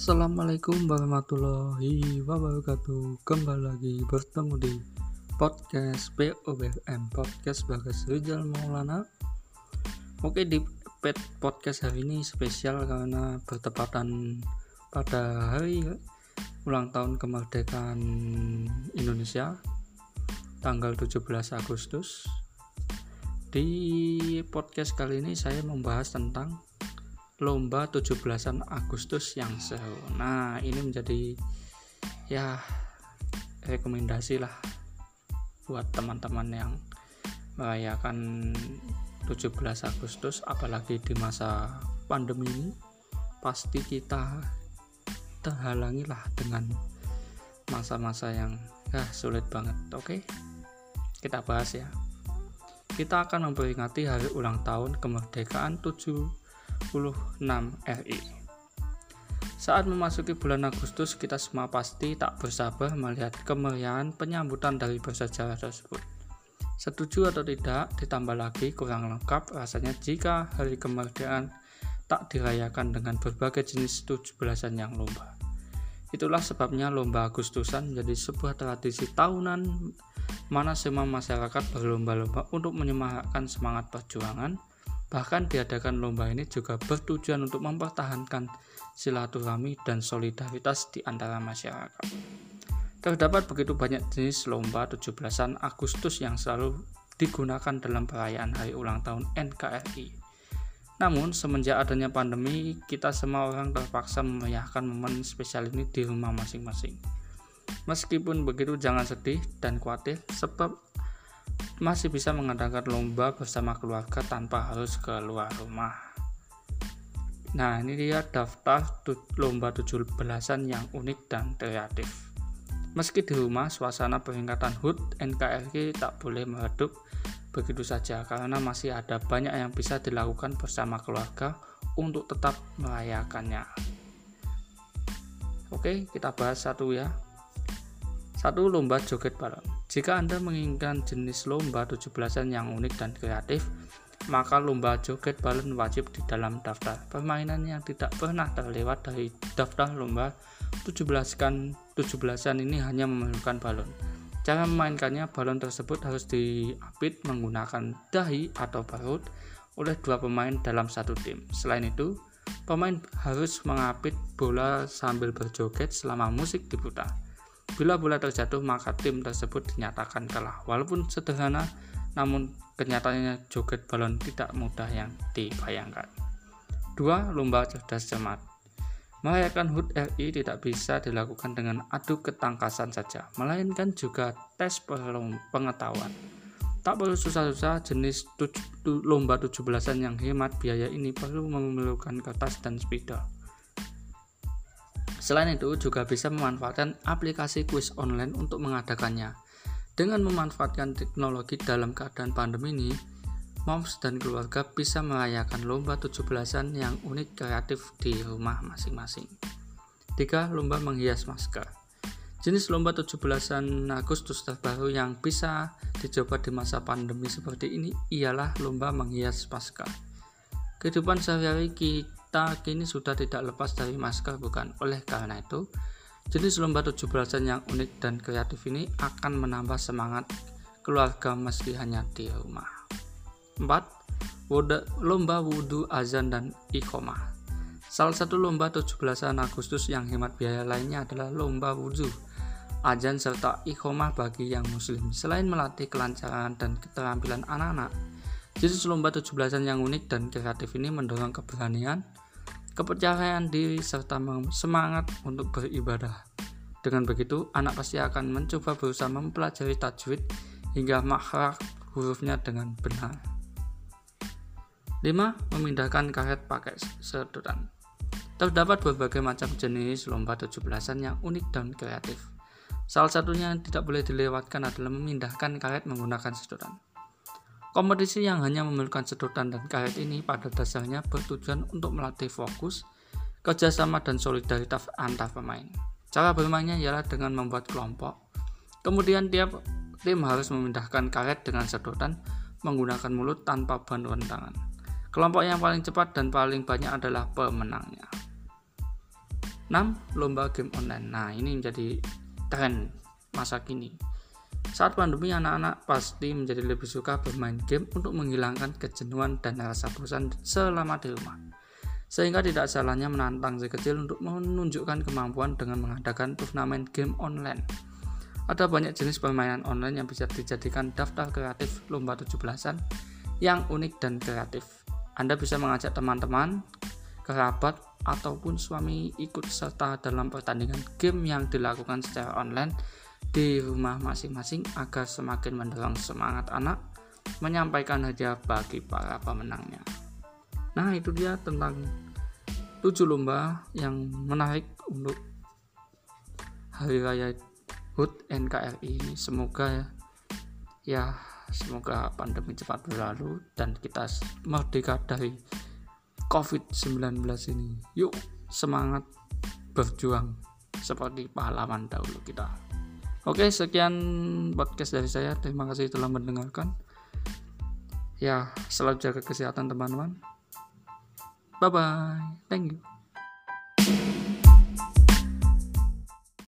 Assalamualaikum warahmatullahi wabarakatuh. Kembali lagi bertemu di podcast POBM Podcast Bagas Rizal Maulana. Oke di podcast hari ini spesial karena bertepatan pada hari ulang tahun kemerdekaan Indonesia tanggal 17 Agustus. Di podcast kali ini saya membahas tentang lomba 17-an Agustus yang seru. Nah, ini menjadi ya rekomendasi lah buat teman-teman yang merayakan 17 Agustus apalagi di masa pandemi ini pasti kita terhalangi lah dengan masa-masa yang ya sulit banget. Oke. Kita bahas ya. Kita akan memperingati hari ulang tahun kemerdekaan 7 RI. Saat memasuki bulan Agustus, kita semua pasti tak bersabar melihat kemeriahan penyambutan dari bersejarah tersebut. Setuju atau tidak, ditambah lagi kurang lengkap rasanya jika hari kemerdekaan tak dirayakan dengan berbagai jenis 17-an yang lomba. Itulah sebabnya lomba Agustusan menjadi sebuah tradisi tahunan mana semua masyarakat berlomba-lomba untuk menyemarakkan semangat perjuangan, Bahkan diadakan lomba ini juga bertujuan untuk mempertahankan silaturahmi dan solidaritas di antara masyarakat. Terdapat begitu banyak jenis lomba 17-an Agustus yang selalu digunakan dalam perayaan hari ulang tahun NKRI. Namun, semenjak adanya pandemi, kita semua orang terpaksa memeriahkan momen spesial ini di rumah masing-masing. Meskipun begitu, jangan sedih dan khawatir, sebab masih bisa mengadakan lomba bersama keluarga tanpa harus keluar rumah. Nah, ini dia daftar lomba 17-an yang unik dan kreatif. Meski di rumah, suasana peringatan HUT NKRI tak boleh meredup begitu saja karena masih ada banyak yang bisa dilakukan bersama keluarga untuk tetap merayakannya. Oke, kita bahas satu ya. Satu lomba joget balon. Jika Anda menginginkan jenis lomba 17-an yang unik dan kreatif, maka lomba joget balon wajib di dalam daftar permainan yang tidak pernah terlewat dari daftar lomba 17-an 17-an ini hanya memerlukan balon. Cara memainkannya, balon tersebut harus diapit menggunakan dahi atau parut oleh dua pemain dalam satu tim. Selain itu, pemain harus mengapit bola sambil berjoget selama musik diputar. Bila bola terjatuh, maka tim tersebut dinyatakan kalah. Walaupun sederhana, namun kenyataannya joget balon tidak mudah yang dibayangkan. Dua, lomba cerdas cermat. Merayakan HUT RI tidak bisa dilakukan dengan adu ketangkasan saja, melainkan juga tes pengetahuan. Tak perlu susah-susah, jenis lomba 17-an yang hemat biaya ini perlu memerlukan kertas dan spidol. Selain itu, juga bisa memanfaatkan aplikasi kuis online untuk mengadakannya. Dengan memanfaatkan teknologi dalam keadaan pandemi ini, moms dan keluarga bisa merayakan lomba 17-an yang unik kreatif di rumah masing-masing. 3. Lomba menghias masker. Jenis lomba 17-an Agustus terbaru yang bisa dicoba di masa pandemi seperti ini ialah lomba menghias masker. Kehidupan sehari-hari kita kini sudah tidak lepas dari masker bukan? Oleh karena itu, jenis lomba 17-an yang unik dan kreatif ini akan menambah semangat keluarga meski hanya di rumah. 4. Lomba wudhu azan dan iqomah. Salah satu lomba 17-an Agustus yang hemat biaya lainnya adalah lomba wudhu, azan serta iqomah bagi yang muslim. Selain melatih kelancaran dan keterampilan anak-anak, jenis lomba 17-an yang unik dan kreatif ini mendorong keberanian, kepercayaan diri, serta semangat untuk beribadah. Dengan begitu, anak pasti akan mencoba berusaha mempelajari tajwid hingga makhraj hurufnya dengan benar. 5. Memindahkan karet pakai sedotan. Terdapat berbagai macam jenis lomba 17-an yang unik dan kreatif. Salah satunya yang tidak boleh dilewatkan adalah memindahkan karet menggunakan sedotan. Kompetisi yang hanya memerlukan sedotan dan karet ini pada dasarnya bertujuan untuk melatih fokus, kerjasama, dan solidaritas antar pemain. Cara bermainnya ialah dengan membuat kelompok. Kemudian tiap tim harus memindahkan karet dengan sedotan menggunakan mulut tanpa bantuan tangan. Kelompok yang paling cepat dan paling banyak adalah pemenangnya. 6. Lomba game online. Nah, ini menjadi tren masa kini. Saat pandemi, anak-anak pasti menjadi lebih suka bermain game untuk menghilangkan kejenuhan dan rasa bosan selama di rumah. Sehingga tidak salahnya menantang si kecil untuk menunjukkan kemampuan dengan mengadakan turnamen game online. Ada banyak jenis permainan online yang bisa dijadikan daftar kreatif lomba 17-an yang unik dan kreatif. Anda bisa mengajak teman-teman, kerabat, ataupun suami ikut serta dalam pertandingan game yang dilakukan secara online di rumah masing-masing agar semakin mendorong semangat anak menyampaikan hadiah bagi para pemenangnya. Nah, itu dia tentang tujuh lomba yang menarik untuk Hari Raya HUT NKRI ini semoga ya, ya semoga pandemi cepat berlalu dan kita merdeka dari COVID-19 ini. Yuk semangat berjuang seperti pahlawan dahulu kita. Oke, sekian podcast dari saya. Terima kasih telah mendengarkan. Ya, selalu jaga kesehatan teman-teman. Bye bye. Thank you.